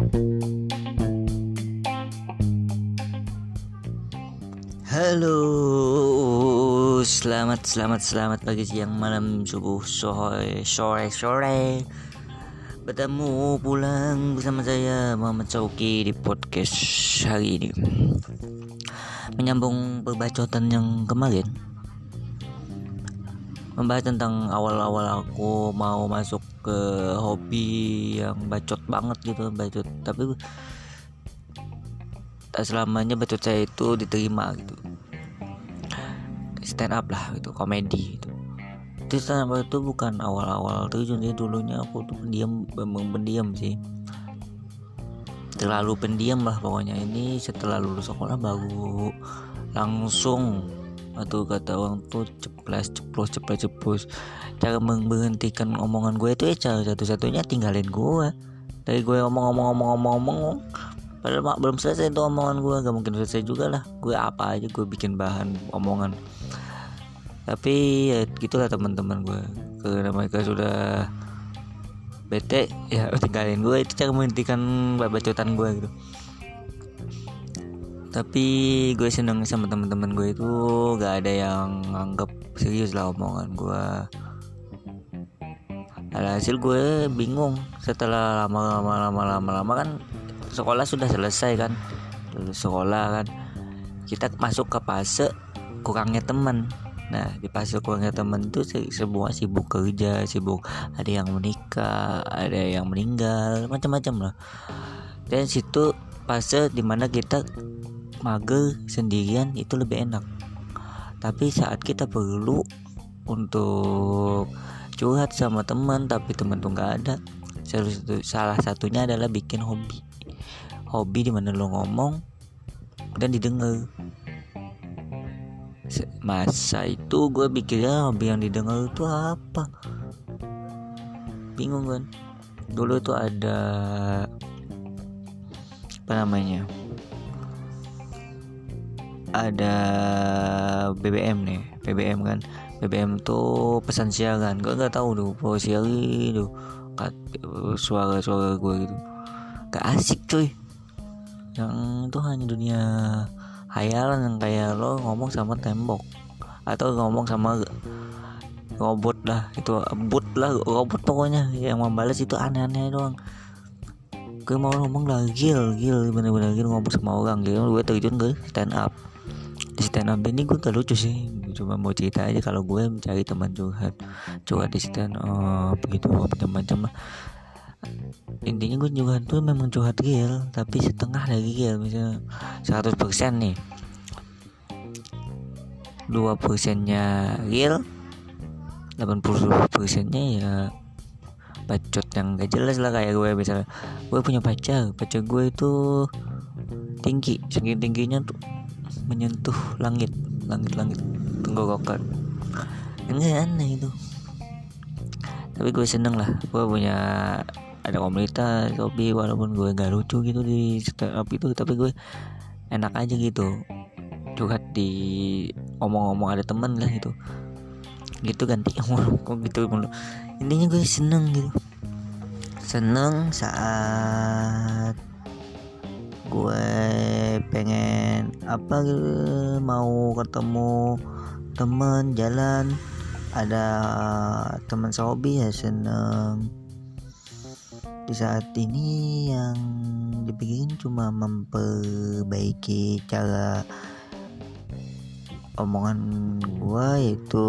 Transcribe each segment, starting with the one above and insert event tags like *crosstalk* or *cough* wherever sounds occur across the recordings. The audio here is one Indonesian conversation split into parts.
Halo, selamat selamat selamat pagi siang malam subuh sore sore sore. Bertemu pulang bersama saya Muhammad Sauki di podcast hari ini. Menyambung perbacotan yang kemarin membahas tentang awal-awal aku mau masuk ke hobi yang bacot banget gitu bacot. Tapi tak selamanya bacot saya itu diterima gitu. Stand up lah gitu komedi gitu. Itu stand up itu bukan awal-awal terjun jadi dulunya aku tuh pendiam memang pendiam sih. Terlalu pendiam lah pokoknya. Ini setelah lulus sekolah baru langsung atau kata orang tuh ceplas ceplos ceplas ceplos. Cara memberhentikan omongan gue itu ya cara satu-satunya tinggalin gue. Dari gue ngomong-ngomong-ngomong-ngomong padahal mak belum selesai itu omongan gue. Gak mungkin selesai juga lah. Gue apa aja gue bikin bahan omongan. Tapi ya gitulah teman-teman gue. Karena mereka sudah bete ya *laughs* tinggalin gue. Itu cara menghentikan bacotan gue gitu tapi gue seneng sama teman-teman gue itu gak ada yang nganggap serius lah omongan gue. Alhasil gue bingung setelah lama-lama lama-lama lama kan sekolah sudah selesai kan lulus sekolah kan. Kita masuk ke fase kurangnya teman nah di fase kurangnya teman itu semua sibuk kerja sibuk ada yang menikah ada yang meninggal macam-macam lah. Dan situ fase di mana kita mager sendirian itu lebih enak. Tapi saat kita perlu untuk curhat sama teman tapi teman tuh nggak ada salah satunya adalah bikin hobi. Hobi di mana lo ngomong dan didengar. Masa itu gue pikirnya hobi yang didengar itu apa? Bingung kan? Dulu itu ada apa namanya ada BBM nih BBM kan. BBM tuh pesan siaran gue nggak tahu tuh posisi tuh suara-suara gue gitu. Gak asik cuy. Yang itu hanya dunia hayalan yang kayak lo ngomong sama tembok. Atau ngomong sama robot lah itu bot lah robot pokoknya. Yang membalas itu aneh-aneh doang. Gue mau ngomong lah gil gil bener-bener gil ngomong sama orang. Gitu gue terjun ke stand up di stand up. Ini gue gak lucu sih. Cuma mau cerita aja kalau gue mencari teman curhat. Curhat di stand up begitu macam-macam intinya gue juga tuh memang curhat real tapi setengah lagi real. Misalnya 100% nih. dua persennya real 80 persennya ya bacot yang gak jelas lah kayak gue misalnya gue punya pacar pacar gue itu tinggi saking tingginya tuh menyentuh langit langit-langit tenggorokan. Enggak aneh itu. Tapi gue seneng lah gue punya ada komunitas hobi walaupun gue gak lucu gitu di startup itu tapi gue enak aja gitu. Curhat di omong-omong ada temen lah gitu. Gitu ganti *laughs* kok gitu mulu. Intinya gue seneng gitu. Seneng saat gue pengen apa mau ketemu temen jalan ada teman sehobi ya seneng. Di saat ini yang dipikirin cuma memperbaiki cara omongan gua yaitu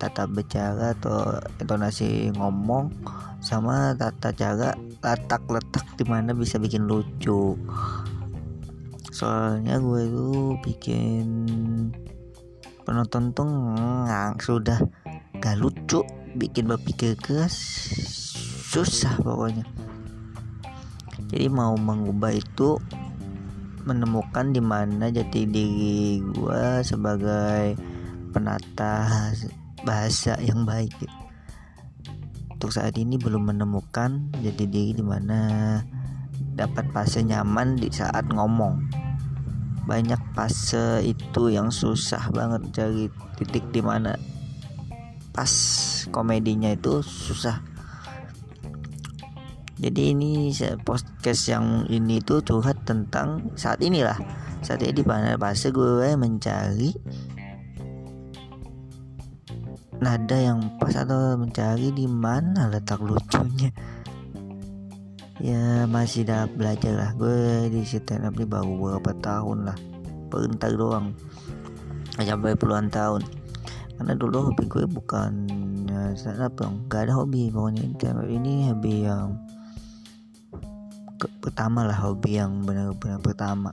tata bicara atau intonasi ngomong sama tata cara letak letak di mana bisa bikin lucu soalnya gue itu bikin penonton tuh ngang sudah gak lucu. Bikin berpikir keras susah pokoknya. Jadi mau mengubah itu menemukan di mana jati diri gue sebagai penata bahasa yang baik. Untuk saat ini belum menemukan jati diri di mana dapat fase nyaman di saat ngomong banyak fase itu yang susah banget cari titik di mana pas komedinya itu susah. Jadi ini podcast yang ini tuh curhat tentang saat inilah. Saat ini di mana fase gue mencari nada yang pas atau mencari di mana letak lucunya ya masih dah belajar lah. Gue di stand up ini baru beberapa tahun lah. Bentar doang. Sampai puluhan tahun. Karena dulu hobi gue bukan ya, stand up dong. Gak ada hobi pokoknya. Stand up ini hobi yang pertama lah. Hobi yang benar-benar pertama.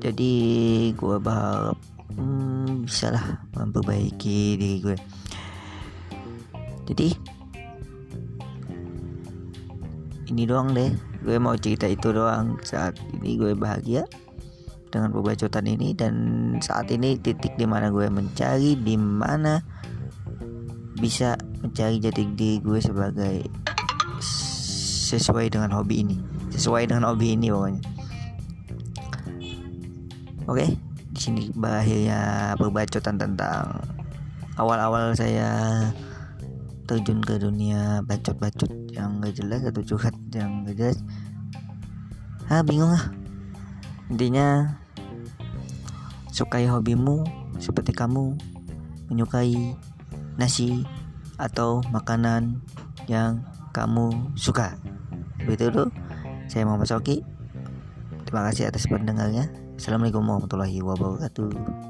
Jadi gue berharap hmm, bisa lah memperbaiki diri gue jadi ini doang deh. Gue mau cerita itu doang. Saat ini gue bahagia dengan pembacotan ini dan saat ini titik di mana gue mencari di mana bisa mencari jati diri gue sebagai sesuai dengan hobi ini. Sesuai dengan hobi ini pokoknya. Oke di sini berakhirnya perbacotan tentang awal-awal saya terjun ke dunia bacot-bacot yang gak jelas atau curhat yang gak jelas. Ah bingung ah. Intinya sukai hobimu seperti kamu menyukai nasi atau makanan yang kamu suka. Begitu tuh saya Muhammad Soki. Terima kasih atas pendengarnya. Assalamualaikum warahmatullahi wabarakatuh